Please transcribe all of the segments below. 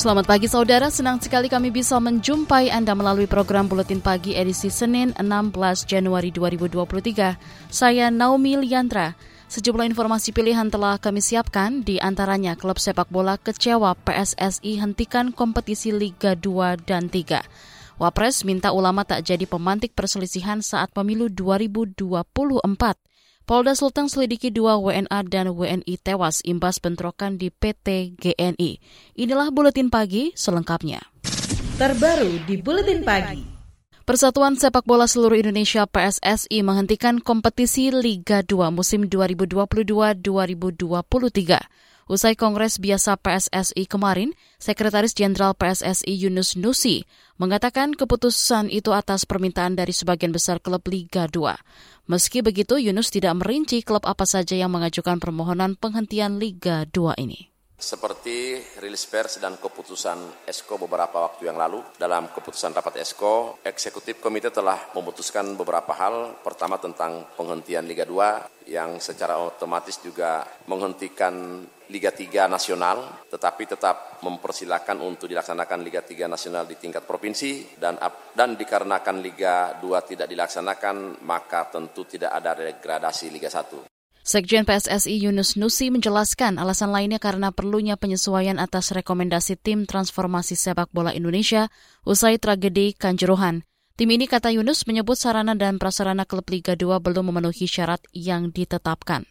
Selamat pagi saudara, senang sekali kami bisa menjumpai Anda melalui program Buletin Pagi edisi Senin 16 Januari 2023. Saya Naomi Liandra. Sejumlah informasi pilihan telah kami siapkan, di antaranya klub sepak bola kecewa PSSI hentikan kompetisi Liga 2 dan 3. Wapres minta ulama tak jadi pemantik perselisihan saat pemilu 2024. Polda Sulteng selidiki dua WNA dan WNI tewas imbas bentrokan di PT GNI. Inilah Buletin Pagi selengkapnya. Terbaru di Buletin Pagi. Persatuan Sepak Bola Seluruh Indonesia PSSI menghentikan kompetisi Liga 2 musim 2022-2023. Usai Kongres Biasa PSSI kemarin, Sekretaris Jenderal PSSI Yunus Nusi mengatakan keputusan itu atas permintaan dari sebagian besar klub Liga 2. Meski begitu, Yunus tidak merinci klub apa saja yang mengajukan permohonan penghentian Liga 2 ini. Seperti rilis pers dan keputusan ESCO beberapa waktu yang lalu, dalam keputusan rapat ESCO, eksekutif komite telah memutuskan beberapa hal. Pertama tentang penghentian Liga 2 yang secara otomatis juga menghentikan Liga 3 nasional, tetapi tetap mempersilahkan untuk dilaksanakan Liga 3 nasional di tingkat provinsi dan dan dikarenakan Liga 2 tidak dilaksanakan, maka tentu tidak ada degradasi Liga 1. Sekjen PSSI Yunus Nusi menjelaskan alasan lainnya karena perlunya penyesuaian atas rekomendasi tim transformasi sepak bola Indonesia usai tragedi Kanjuruhan. Tim ini kata Yunus menyebut sarana dan prasarana klub Liga 2 belum memenuhi syarat yang ditetapkan.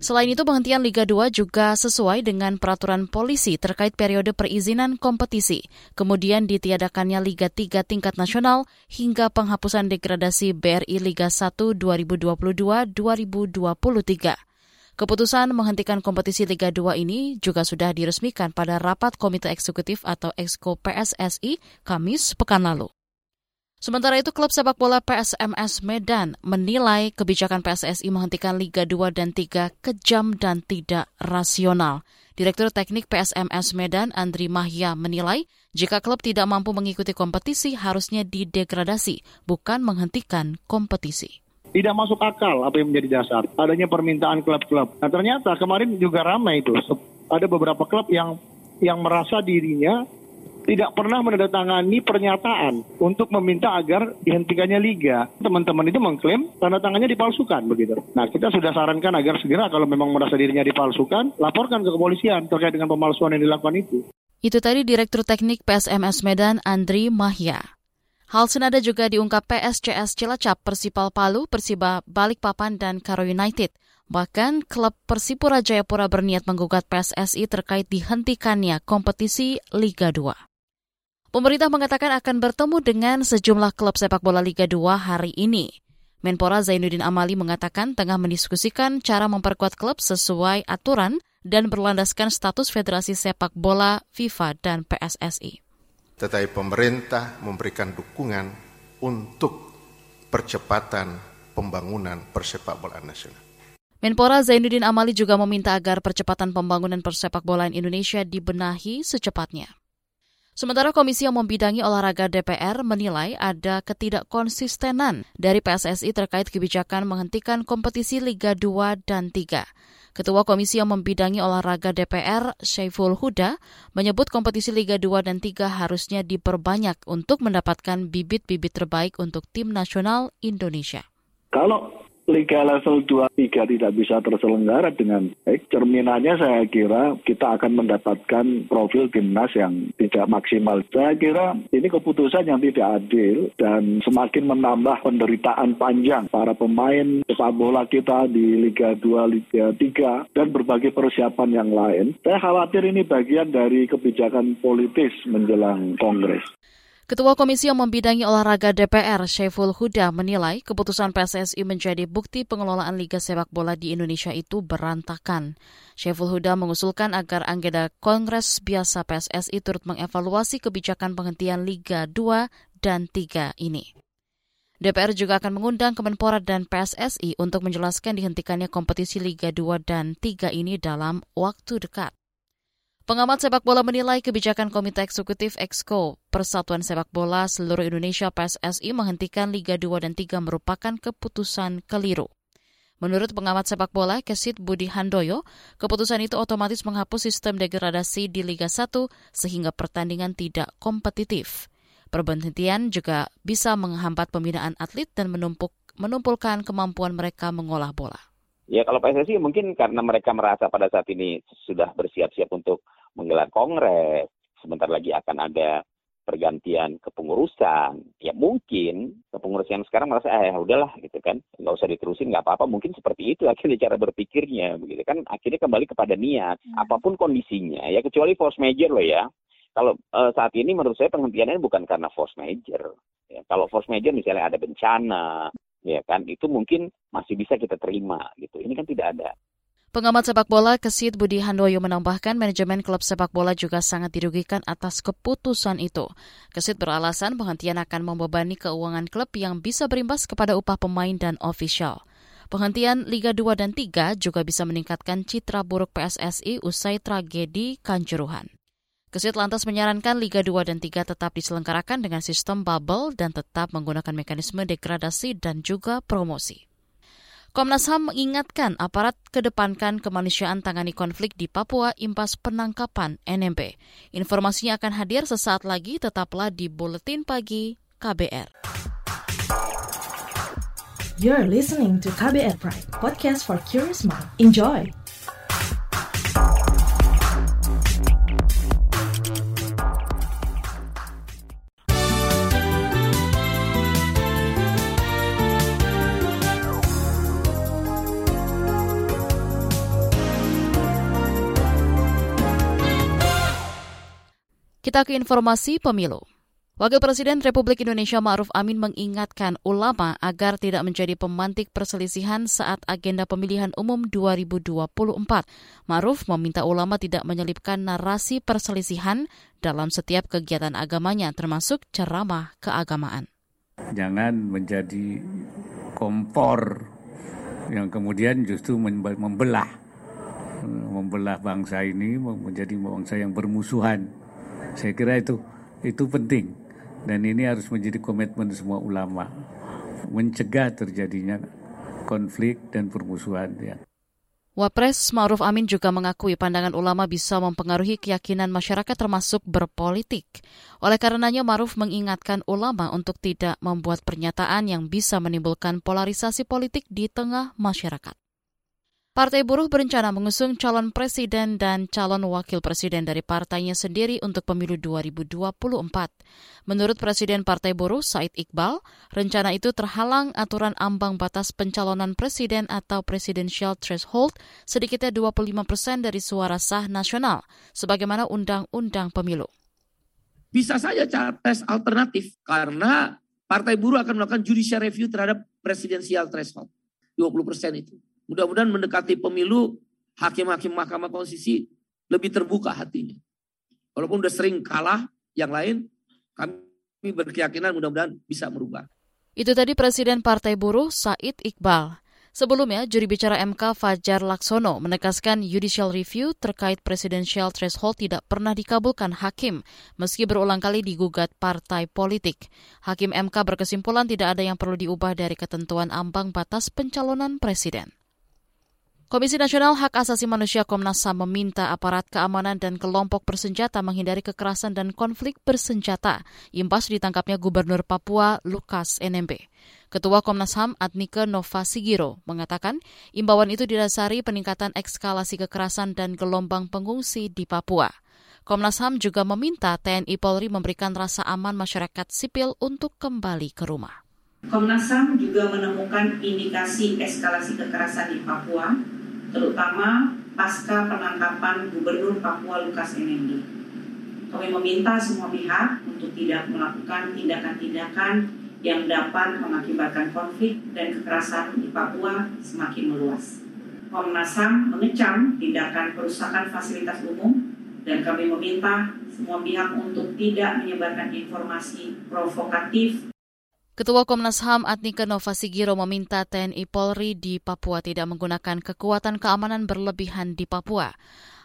Selain itu, penghentian Liga 2 juga sesuai dengan peraturan polisi terkait periode perizinan kompetisi, kemudian ditiadakannya Liga 3 tingkat nasional hingga penghapusan degradasi BRI Liga 1 2022-2023. Keputusan menghentikan kompetisi Liga 2 ini juga sudah diresmikan pada rapat Komite Eksekutif atau Exco PSSI Kamis pekan lalu. Sementara itu, klub sepak bola PSMS Medan menilai kebijakan PSSI menghentikan Liga 2 dan 3 kejam dan tidak rasional. Direktur Teknik PSMS Medan, Andri Mahya, menilai jika klub tidak mampu mengikuti kompetisi harusnya didegradasi, bukan menghentikan kompetisi. Tidak masuk akal apa yang menjadi dasar. Adanya permintaan klub-klub. Nah ternyata kemarin juga ramai itu. Ada beberapa klub yang yang merasa dirinya tidak pernah menandatangani pernyataan untuk meminta agar dihentikannya liga. Teman-teman itu mengklaim tanda tangannya dipalsukan begitu. Nah, kita sudah sarankan agar segera kalau memang merasa dirinya dipalsukan, laporkan ke kepolisian terkait dengan pemalsuan yang dilakukan itu. Itu tadi Direktur Teknik PSMS Medan Andri Mahya. Hal senada juga diungkap PSCS Cilacap, Persipal Palu, Persiba Balikpapan, dan Karo United. Bahkan klub Persipura Jayapura berniat menggugat PSSI terkait dihentikannya kompetisi Liga 2. Pemerintah mengatakan akan bertemu dengan sejumlah klub sepak bola Liga 2 hari ini. Menpora Zainuddin Amali mengatakan tengah mendiskusikan cara memperkuat klub sesuai aturan dan berlandaskan status Federasi Sepak Bola FIFA dan PSSI. Tetapi pemerintah memberikan dukungan untuk percepatan pembangunan persepak bola nasional. Menpora Zainuddin Amali juga meminta agar percepatan pembangunan persepak bola Indonesia dibenahi secepatnya. Sementara Komisi yang membidangi olahraga DPR menilai ada ketidakkonsistenan dari PSSI terkait kebijakan menghentikan kompetisi Liga 2 dan 3. Ketua Komisi yang membidangi olahraga DPR, Syaiful Huda, menyebut kompetisi Liga 2 dan 3 harusnya diperbanyak untuk mendapatkan bibit-bibit terbaik untuk tim nasional Indonesia. Kalau liga level 2 3 tidak bisa terselenggara dengan baik, cerminannya saya kira kita akan mendapatkan profil timnas yang tidak maksimal. Saya kira ini keputusan yang tidak adil dan semakin menambah penderitaan panjang para pemain sepak bola kita di Liga 2, Liga 3 dan berbagai persiapan yang lain. Saya khawatir ini bagian dari kebijakan politis menjelang Kongres. Ketua Komisi yang membidangi olahraga DPR, Syaiful Huda, menilai keputusan PSSI menjadi bukti pengelolaan Liga Sepak Bola di Indonesia itu berantakan. Syaiful Huda mengusulkan agar anggota Kongres Biasa PSSI turut mengevaluasi kebijakan penghentian Liga 2 dan 3 ini. DPR juga akan mengundang Kemenpora dan PSSI untuk menjelaskan dihentikannya kompetisi Liga 2 dan 3 ini dalam waktu dekat. Pengamat sepak bola menilai kebijakan Komite Eksekutif Exco Persatuan Sepak Bola Seluruh Indonesia PSSI menghentikan Liga 2 dan 3 merupakan keputusan keliru. Menurut pengamat sepak bola Kesit Budi Handoyo, keputusan itu otomatis menghapus sistem degradasi di Liga 1 sehingga pertandingan tidak kompetitif. Perberhentian juga bisa menghambat pembinaan atlet dan menumpuk, menumpulkan kemampuan mereka mengolah bola. Ya kalau PSSI mungkin karena mereka merasa pada saat ini sudah bersiap-siap untuk menggelar kongres, sebentar lagi akan ada pergantian kepengurusan. Ya mungkin kepengurusan yang sekarang merasa eh udahlah gitu kan, nggak usah diterusin nggak apa-apa. Mungkin seperti itu akhirnya cara berpikirnya begitu kan. Akhirnya kembali kepada niat, hmm. apa pun kondisinya ya kecuali force major loh ya. Kalau uh, saat ini menurut saya penghentiannya bukan karena force major. Ya, kalau force major misalnya ada bencana, ya kan itu mungkin masih bisa kita terima gitu ini kan tidak ada Pengamat sepak bola Kesit Budi Handoyo menambahkan manajemen klub sepak bola juga sangat dirugikan atas keputusan itu. Kesit beralasan penghentian akan membebani keuangan klub yang bisa berimbas kepada upah pemain dan ofisial. Penghentian Liga 2 dan 3 juga bisa meningkatkan citra buruk PSSI usai tragedi Kanjuruhan. Kesit lantas menyarankan Liga 2 dan 3 tetap diselenggarakan dengan sistem bubble dan tetap menggunakan mekanisme degradasi dan juga promosi. Komnas HAM mengingatkan aparat kedepankan kemanusiaan tangani konflik di Papua impas penangkapan NMB. Informasinya akan hadir sesaat lagi, tetaplah di Buletin Pagi KBR. You're listening to KBR Pride, podcast for curious mind. Enjoy! Kita ke informasi pemilu. Wakil Presiden Republik Indonesia Ma'ruf Amin mengingatkan ulama agar tidak menjadi pemantik perselisihan saat agenda pemilihan umum 2024. Ma'ruf meminta ulama tidak menyelipkan narasi perselisihan dalam setiap kegiatan agamanya termasuk ceramah keagamaan. Jangan menjadi kompor yang kemudian justru membelah membelah bangsa ini menjadi bangsa yang bermusuhan saya kira itu itu penting dan ini harus menjadi komitmen semua ulama mencegah terjadinya konflik dan permusuhan ya. Wapres Ma'ruf Amin juga mengakui pandangan ulama bisa mempengaruhi keyakinan masyarakat termasuk berpolitik. Oleh karenanya Ma'ruf mengingatkan ulama untuk tidak membuat pernyataan yang bisa menimbulkan polarisasi politik di tengah masyarakat. Partai Buruh berencana mengusung calon presiden dan calon wakil presiden dari partainya sendiri untuk pemilu 2024. Menurut Presiden Partai Buruh Said Iqbal, rencana itu terhalang aturan ambang batas pencalonan presiden atau presidential threshold sedikitnya 25 persen dari suara sah nasional, sebagaimana Undang-Undang Pemilu. Bisa saja capres alternatif karena Partai Buruh akan melakukan judicial review terhadap presidensial threshold 20 persen itu. Mudah-mudahan mendekati pemilu, hakim-hakim Mahkamah Konstitusi lebih terbuka hatinya. Walaupun udah sering kalah yang lain, kami berkeyakinan mudah-mudahan bisa merubah. Itu tadi Presiden Partai Buruh Said Iqbal. Sebelumnya, juri bicara MK Fajar Laksono menegaskan judicial review terkait presidential threshold tidak pernah dikabulkan hakim, meski berulang kali digugat partai politik. Hakim MK berkesimpulan tidak ada yang perlu diubah dari ketentuan ambang batas pencalonan presiden. Komisi Nasional Hak Asasi Manusia Komnas HAM meminta aparat keamanan dan kelompok bersenjata menghindari kekerasan dan konflik bersenjata imbas ditangkapnya Gubernur Papua Lukas NMB. Ketua Komnas HAM Adnike Nova Sigiro mengatakan imbauan itu didasari peningkatan ekskalasi kekerasan dan gelombang pengungsi di Papua. Komnas HAM juga meminta TNI Polri memberikan rasa aman masyarakat sipil untuk kembali ke rumah. Komnas HAM juga menemukan indikasi eskalasi kekerasan di Papua terutama pasca penangkapan Gubernur Papua Lukas NMB. Kami meminta semua pihak untuk tidak melakukan tindakan-tindakan yang dapat mengakibatkan konflik dan kekerasan di Papua semakin meluas. Komnas HAM mengecam tindakan perusakan fasilitas umum dan kami meminta semua pihak untuk tidak menyebarkan informasi provokatif Ketua Komnas HAM Atnika Nova Sigiro meminta TNI Polri di Papua tidak menggunakan kekuatan keamanan berlebihan di Papua.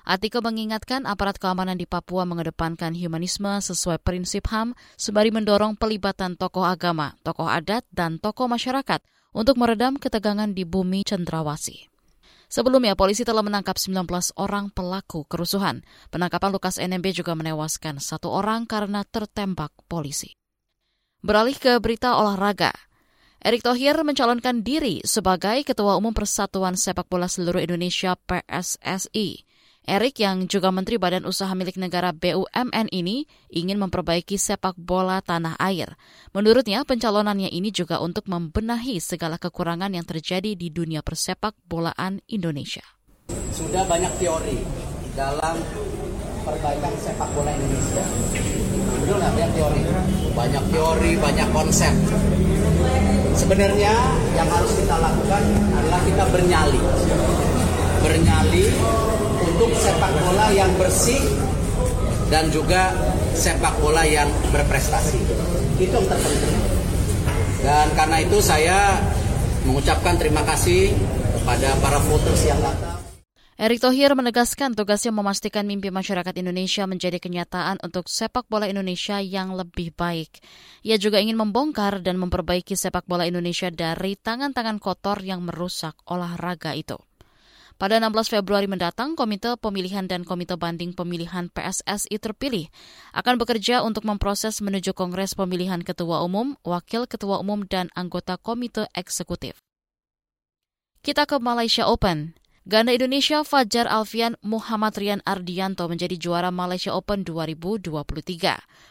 Atiko mengingatkan aparat keamanan di Papua mengedepankan humanisme sesuai prinsip HAM sembari mendorong pelibatan tokoh agama, tokoh adat, dan tokoh masyarakat untuk meredam ketegangan di bumi cendrawasi. Sebelumnya, polisi telah menangkap 19 orang pelaku kerusuhan. Penangkapan Lukas NMB juga menewaskan satu orang karena tertembak polisi. Beralih ke berita olahraga. Erick Thohir mencalonkan diri sebagai Ketua Umum Persatuan Sepak Bola Seluruh Indonesia PSSI. Erick yang juga Menteri Badan Usaha Milik Negara BUMN ini ingin memperbaiki sepak bola tanah air. Menurutnya, pencalonannya ini juga untuk membenahi segala kekurangan yang terjadi di dunia persepak bolaan Indonesia. Sudah banyak teori dalam perbaikan sepak bola Indonesia. Betul nggak banyak teori? Banyak teori, banyak konsep. Sebenarnya yang harus kita lakukan adalah kita bernyali. Bernyali untuk sepak bola yang bersih dan juga sepak bola yang berprestasi. Itu yang terpenting. Dan karena itu saya mengucapkan terima kasih kepada para voters yang datang. Erick Thohir menegaskan tugasnya memastikan mimpi masyarakat Indonesia menjadi kenyataan untuk sepak bola Indonesia yang lebih baik. Ia juga ingin membongkar dan memperbaiki sepak bola Indonesia dari tangan-tangan kotor yang merusak olahraga itu. Pada 16 Februari mendatang, Komite Pemilihan dan Komite Banding Pemilihan PSSI terpilih akan bekerja untuk memproses menuju Kongres Pemilihan Ketua Umum, Wakil Ketua Umum, dan anggota Komite Eksekutif. Kita ke Malaysia Open. Ganda Indonesia Fajar Alfian Muhammad Rian Ardianto menjadi juara Malaysia Open 2023.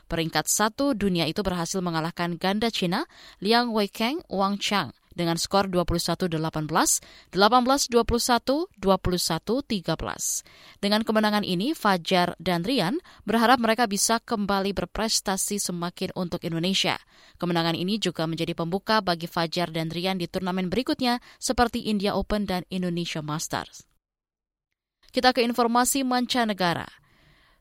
Peringkat satu dunia itu berhasil mengalahkan ganda Cina Liang Weikeng Wang Chang dengan skor 21-18, 18-21, 21-13. Dengan kemenangan ini, Fajar dan Rian berharap mereka bisa kembali berprestasi semakin untuk Indonesia. Kemenangan ini juga menjadi pembuka bagi Fajar dan Rian di turnamen berikutnya seperti India Open dan Indonesia Masters. Kita ke informasi mancanegara.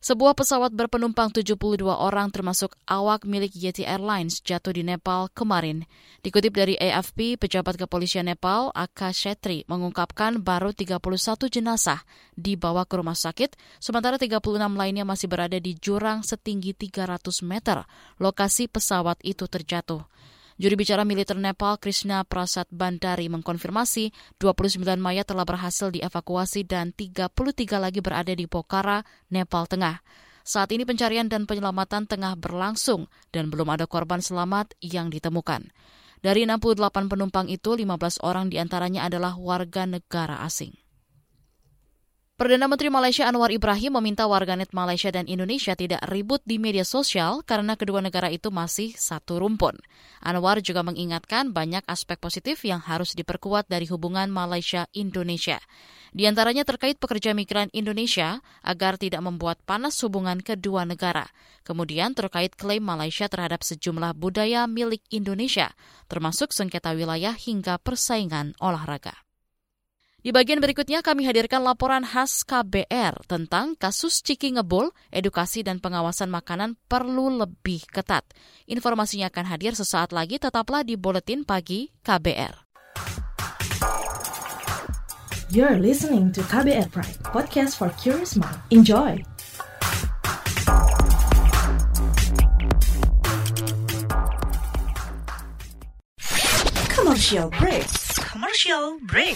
Sebuah pesawat berpenumpang 72 orang termasuk awak milik Yeti Airlines jatuh di Nepal kemarin. Dikutip dari AFP, pejabat kepolisian Nepal, Aka Shetri, mengungkapkan baru 31 jenazah dibawa ke rumah sakit, sementara 36 lainnya masih berada di jurang setinggi 300 meter lokasi pesawat itu terjatuh. Juri bicara militer Nepal Krishna Prasad Bandari mengkonfirmasi 29 mayat telah berhasil dievakuasi dan 33 lagi berada di Pokhara, Nepal Tengah. Saat ini pencarian dan penyelamatan tengah berlangsung dan belum ada korban selamat yang ditemukan. Dari 68 penumpang itu, 15 orang di antaranya adalah warga negara asing. Perdana Menteri Malaysia Anwar Ibrahim meminta warganet Malaysia dan Indonesia tidak ribut di media sosial karena kedua negara itu masih satu rumpun. Anwar juga mengingatkan banyak aspek positif yang harus diperkuat dari hubungan Malaysia-Indonesia. Di antaranya terkait pekerja migran Indonesia agar tidak membuat panas hubungan kedua negara. Kemudian terkait klaim Malaysia terhadap sejumlah budaya milik Indonesia, termasuk sengketa wilayah hingga persaingan olahraga. Di bagian berikutnya kami hadirkan laporan khas KBR tentang kasus Ciki Ngebul, edukasi dan pengawasan makanan perlu lebih ketat. Informasinya akan hadir sesaat lagi, tetaplah di Buletin Pagi KBR. You're listening to KBR Pride, podcast for curious mind. Enjoy! Commercial break. Commercial break.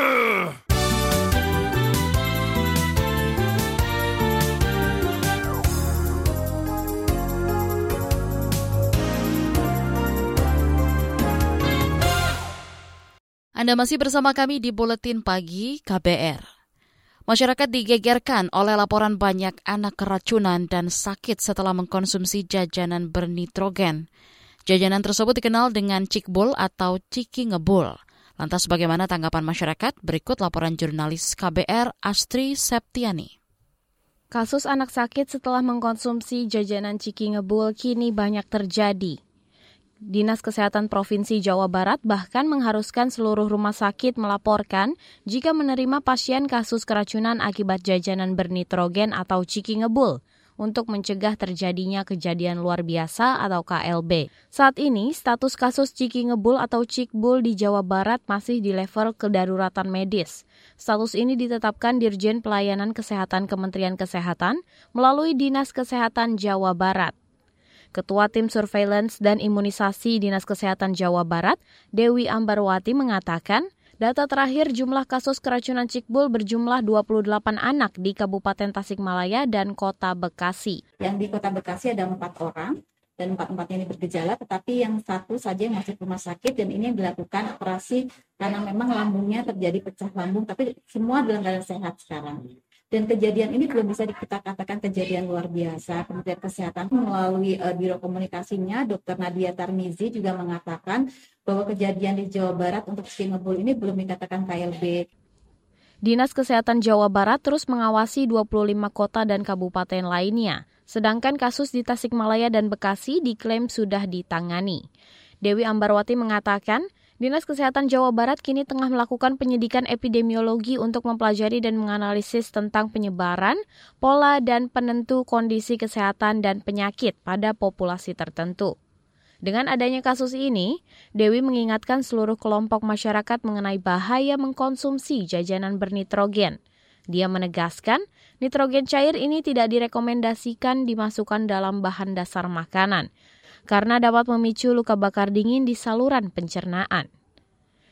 Anda masih bersama kami di Buletin Pagi KBR. Masyarakat digegerkan oleh laporan banyak anak keracunan dan sakit setelah mengkonsumsi jajanan bernitrogen. Jajanan tersebut dikenal dengan cikbul atau ciki ngebul. Lantas bagaimana tanggapan masyarakat? Berikut laporan jurnalis KBR Astri Septiani. Kasus anak sakit setelah mengkonsumsi jajanan ciki ngebul kini banyak terjadi. Dinas Kesehatan Provinsi Jawa Barat bahkan mengharuskan seluruh rumah sakit melaporkan jika menerima pasien kasus keracunan akibat jajanan bernitrogen atau ciki ngebul untuk mencegah terjadinya kejadian luar biasa atau KLB. Saat ini, status kasus ciki ngebul atau cikbul di Jawa Barat masih di level kedaruratan medis. Status ini ditetapkan Dirjen Pelayanan Kesehatan Kementerian Kesehatan melalui Dinas Kesehatan Jawa Barat. Ketua Tim Surveillance dan Imunisasi Dinas Kesehatan Jawa Barat, Dewi Ambarwati mengatakan, data terakhir jumlah kasus keracunan cikbul berjumlah 28 anak di Kabupaten Tasikmalaya dan Kota Bekasi. Yang di Kota Bekasi ada empat orang, dan empat-empatnya ini bergejala, tetapi yang satu saja yang masuk rumah sakit dan ini yang dilakukan operasi karena memang lambungnya terjadi pecah lambung, tapi semua dalam keadaan sehat sekarang. Dan kejadian ini belum bisa kita katakan kejadian luar biasa. Kementerian Kesehatan melalui uh, Biro Komunikasinya, Dr. Nadia Tarmizi juga mengatakan bahwa kejadian di Jawa Barat untuk skingebul ini belum dikatakan KLB. Dinas Kesehatan Jawa Barat terus mengawasi 25 kota dan kabupaten lainnya. Sedangkan kasus di Tasikmalaya dan Bekasi diklaim sudah ditangani. Dewi Ambarwati mengatakan, Dinas Kesehatan Jawa Barat kini tengah melakukan penyidikan epidemiologi untuk mempelajari dan menganalisis tentang penyebaran, pola, dan penentu kondisi kesehatan dan penyakit pada populasi tertentu. Dengan adanya kasus ini, Dewi mengingatkan seluruh kelompok masyarakat mengenai bahaya mengkonsumsi jajanan bernitrogen. Dia menegaskan, nitrogen cair ini tidak direkomendasikan dimasukkan dalam bahan dasar makanan, karena dapat memicu luka bakar dingin di saluran pencernaan.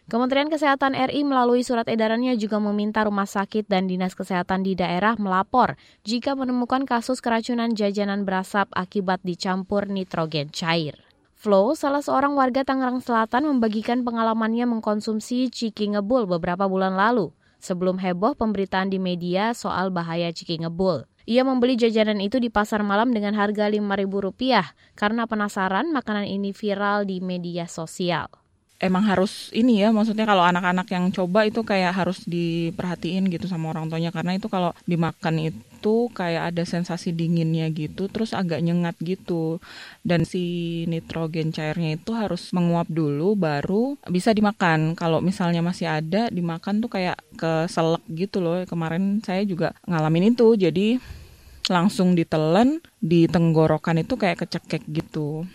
Kementerian Kesehatan RI melalui surat edarannya juga meminta rumah sakit dan dinas kesehatan di daerah melapor jika menemukan kasus keracunan jajanan berasap akibat dicampur nitrogen cair. Flo, salah seorang warga Tangerang Selatan membagikan pengalamannya mengkonsumsi ciki ngebul beberapa bulan lalu, sebelum heboh pemberitaan di media soal bahaya ciki ngebul. Ia membeli jajanan itu di pasar malam dengan harga Rp5.000 karena penasaran makanan ini viral di media sosial emang harus ini ya maksudnya kalau anak-anak yang coba itu kayak harus diperhatiin gitu sama orang tuanya. Karena itu kalau dimakan itu kayak ada sensasi dinginnya gitu terus agak nyengat gitu. Dan si nitrogen cairnya itu harus menguap dulu baru bisa dimakan. Kalau misalnya masih ada dimakan tuh kayak keselak gitu loh. Kemarin saya juga ngalamin itu jadi langsung ditelan di tenggorokan itu kayak kecekek gitu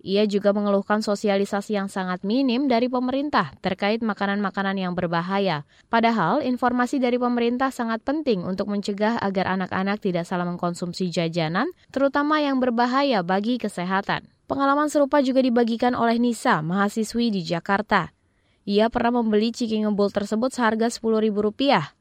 ia juga mengeluhkan sosialisasi yang sangat minim dari pemerintah terkait makanan-makanan yang berbahaya. Padahal informasi dari pemerintah sangat penting untuk mencegah agar anak-anak tidak salah mengkonsumsi jajanan, terutama yang berbahaya bagi kesehatan. Pengalaman serupa juga dibagikan oleh Nisa, mahasiswi di Jakarta. Ia pernah membeli ciki ngebul tersebut seharga Rp10.000.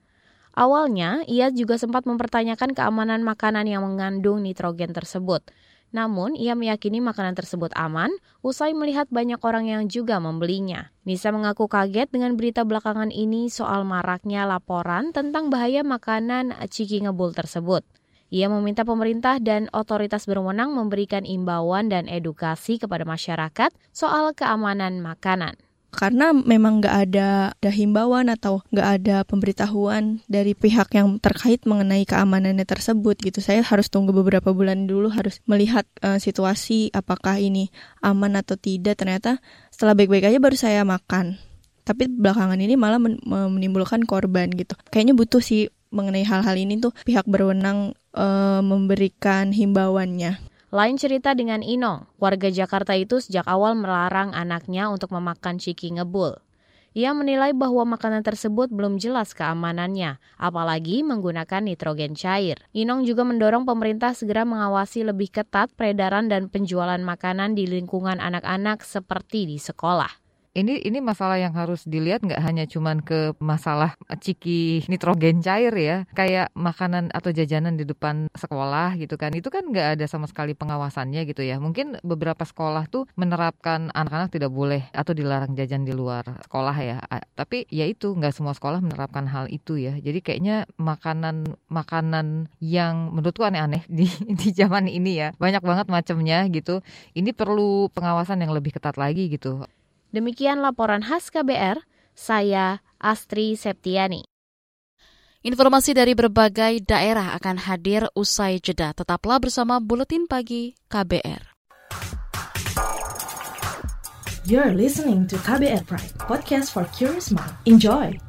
Awalnya, ia juga sempat mempertanyakan keamanan makanan yang mengandung nitrogen tersebut. Namun, ia meyakini makanan tersebut aman usai melihat banyak orang yang juga membelinya. Nisa mengaku kaget dengan berita belakangan ini soal maraknya laporan tentang bahaya makanan ciki ngebul tersebut. Ia meminta pemerintah dan otoritas berwenang memberikan imbauan dan edukasi kepada masyarakat soal keamanan makanan karena memang nggak ada, ada himbauan atau nggak ada pemberitahuan dari pihak yang terkait mengenai keamanannya tersebut gitu. Saya harus tunggu beberapa bulan dulu harus melihat uh, situasi apakah ini aman atau tidak. Ternyata setelah baik-baik aja baru saya makan. Tapi belakangan ini malah menimbulkan korban gitu. Kayaknya butuh sih mengenai hal-hal ini tuh pihak berwenang uh, memberikan himbauannya. Lain cerita dengan Inong, warga Jakarta itu sejak awal melarang anaknya untuk memakan ciki ngebul. Ia menilai bahwa makanan tersebut belum jelas keamanannya, apalagi menggunakan nitrogen cair. Inong juga mendorong pemerintah segera mengawasi lebih ketat peredaran dan penjualan makanan di lingkungan anak-anak seperti di sekolah ini ini masalah yang harus dilihat nggak hanya cuman ke masalah ciki nitrogen cair ya kayak makanan atau jajanan di depan sekolah gitu kan. Itu kan nggak ada sama sekali pengawasannya gitu ya. Mungkin beberapa sekolah tuh menerapkan anak-anak tidak boleh atau dilarang jajan di luar sekolah ya. Tapi ya itu nggak semua sekolah menerapkan hal itu ya. Jadi kayaknya makanan makanan yang menurutku aneh-aneh di di zaman ini ya banyak banget macamnya gitu. Ini perlu pengawasan yang lebih ketat lagi gitu Demikian laporan khas KBR, saya Astri Septiani. Informasi dari berbagai daerah akan hadir usai jeda. Tetaplah bersama Buletin Pagi KBR. You're listening to KBR Pride, podcast for curious mind. Enjoy!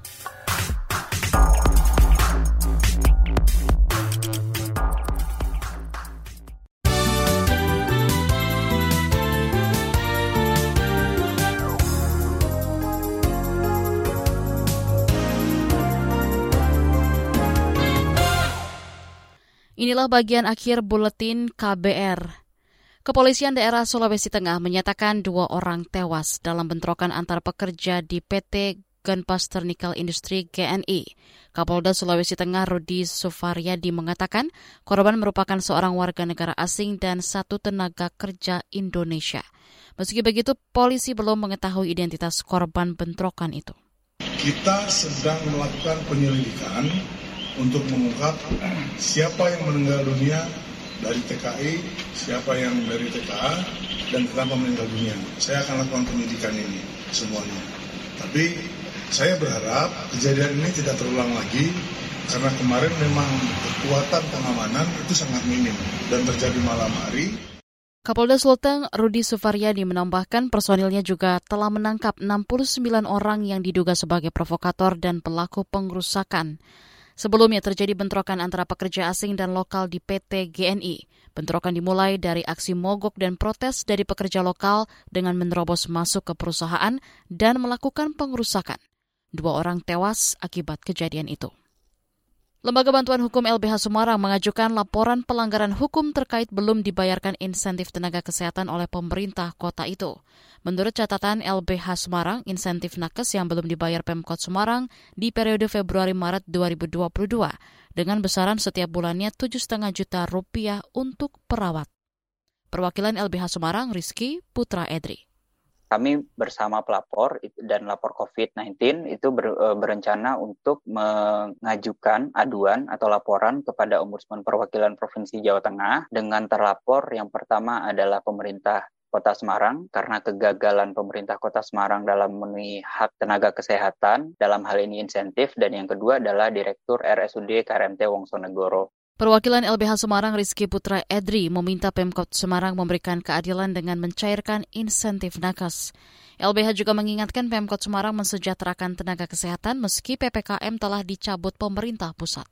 Inilah bagian akhir buletin KBR. Kepolisian daerah Sulawesi Tengah menyatakan dua orang tewas dalam bentrokan antar pekerja di PT Gunbuster Nickel Industry GNI. Kapolda Sulawesi Tengah Rudi Sufaryadi mengatakan korban merupakan seorang warga negara asing dan satu tenaga kerja Indonesia. Meski begitu, polisi belum mengetahui identitas korban bentrokan itu. Kita sedang melakukan penyelidikan untuk mengungkap siapa yang meninggal dunia dari TKI, siapa yang dari TKA, dan kenapa meninggal dunia. Saya akan lakukan penyidikan ini semuanya. Tapi saya berharap kejadian ini tidak terulang lagi karena kemarin memang kekuatan pengamanan itu sangat minim dan terjadi malam hari. Kapolda Sulteng Rudi Sufaryadi menambahkan personilnya juga telah menangkap 69 orang yang diduga sebagai provokator dan pelaku pengrusakan. Sebelumnya terjadi bentrokan antara pekerja asing dan lokal di PT GNI. Bentrokan dimulai dari aksi mogok dan protes dari pekerja lokal dengan menerobos masuk ke perusahaan dan melakukan pengerusakan. Dua orang tewas akibat kejadian itu. Lembaga Bantuan Hukum LBH Semarang mengajukan laporan pelanggaran hukum terkait belum dibayarkan insentif tenaga kesehatan oleh pemerintah kota itu. Menurut catatan LBH Semarang, insentif nakes yang belum dibayar Pemkot Semarang di periode Februari-Maret 2022 dengan besaran setiap bulannya 7,5 juta rupiah untuk perawat. Perwakilan LBH Semarang, Rizky Putra Edri kami bersama pelapor dan lapor COVID-19 itu ber, e, berencana untuk mengajukan aduan atau laporan kepada Ombudsman Perwakilan Provinsi Jawa Tengah dengan terlapor yang pertama adalah pemerintah Kota Semarang karena kegagalan pemerintah Kota Semarang dalam memenuhi hak tenaga kesehatan dalam hal ini insentif dan yang kedua adalah Direktur RSUD KRMT Wongsonegoro. Perwakilan LBH Semarang Rizky Putra Edri meminta Pemkot Semarang memberikan keadilan dengan mencairkan insentif nakes. LBH juga mengingatkan Pemkot Semarang mensejahterakan tenaga kesehatan meski PPKM telah dicabut pemerintah pusat.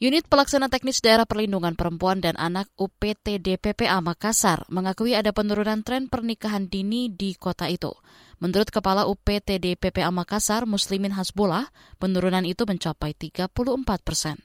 Unit Pelaksana Teknis Daerah Perlindungan Perempuan dan Anak UPTD PPA Makassar mengakui ada penurunan tren pernikahan dini di kota itu. Menurut Kepala UPTD PPA Makassar, Muslimin Hasbullah, penurunan itu mencapai 34 persen.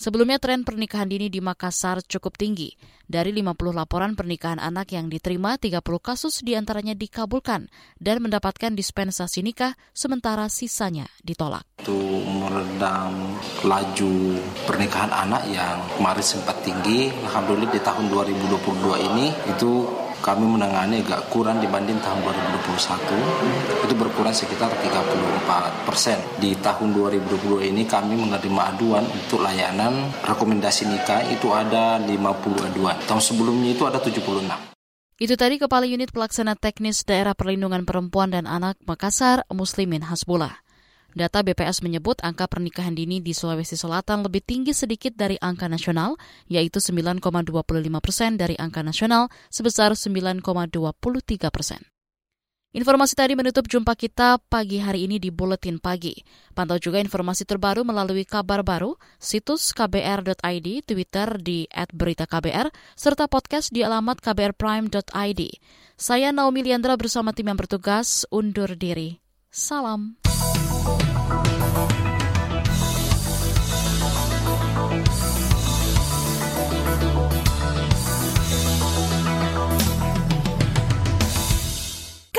Sebelumnya tren pernikahan dini di Makassar cukup tinggi. Dari 50 laporan pernikahan anak yang diterima, 30 kasus di antaranya dikabulkan dan mendapatkan dispensasi nikah, sementara sisanya ditolak. Itu meredam laju pernikahan anak yang kemarin sempat tinggi, Alhamdulillah di tahun 2022 ini itu kami menangani agak kurang dibanding tahun 2021 itu berkurang sekitar 34 persen. Di tahun 2022 ini kami menerima aduan untuk layanan rekomendasi nikah. Itu ada 50 aduan. Tahun sebelumnya itu ada 76 itu tadi Kepala Unit Pelaksana Teknis Daerah Perlindungan Perempuan dan Anak Makassar, Muslimin Hasbullah. Data BPS menyebut angka pernikahan dini di Sulawesi Selatan lebih tinggi sedikit dari angka nasional, yaitu 9,25 persen dari angka nasional sebesar 9,23 persen. Informasi tadi menutup jumpa kita pagi hari ini di Buletin Pagi. Pantau juga informasi terbaru melalui kabar baru, situs kbr.id, Twitter di @beritaKBR, serta podcast di alamat kbrprime.id. Saya Naomi Liandra bersama tim yang bertugas undur diri. Salam.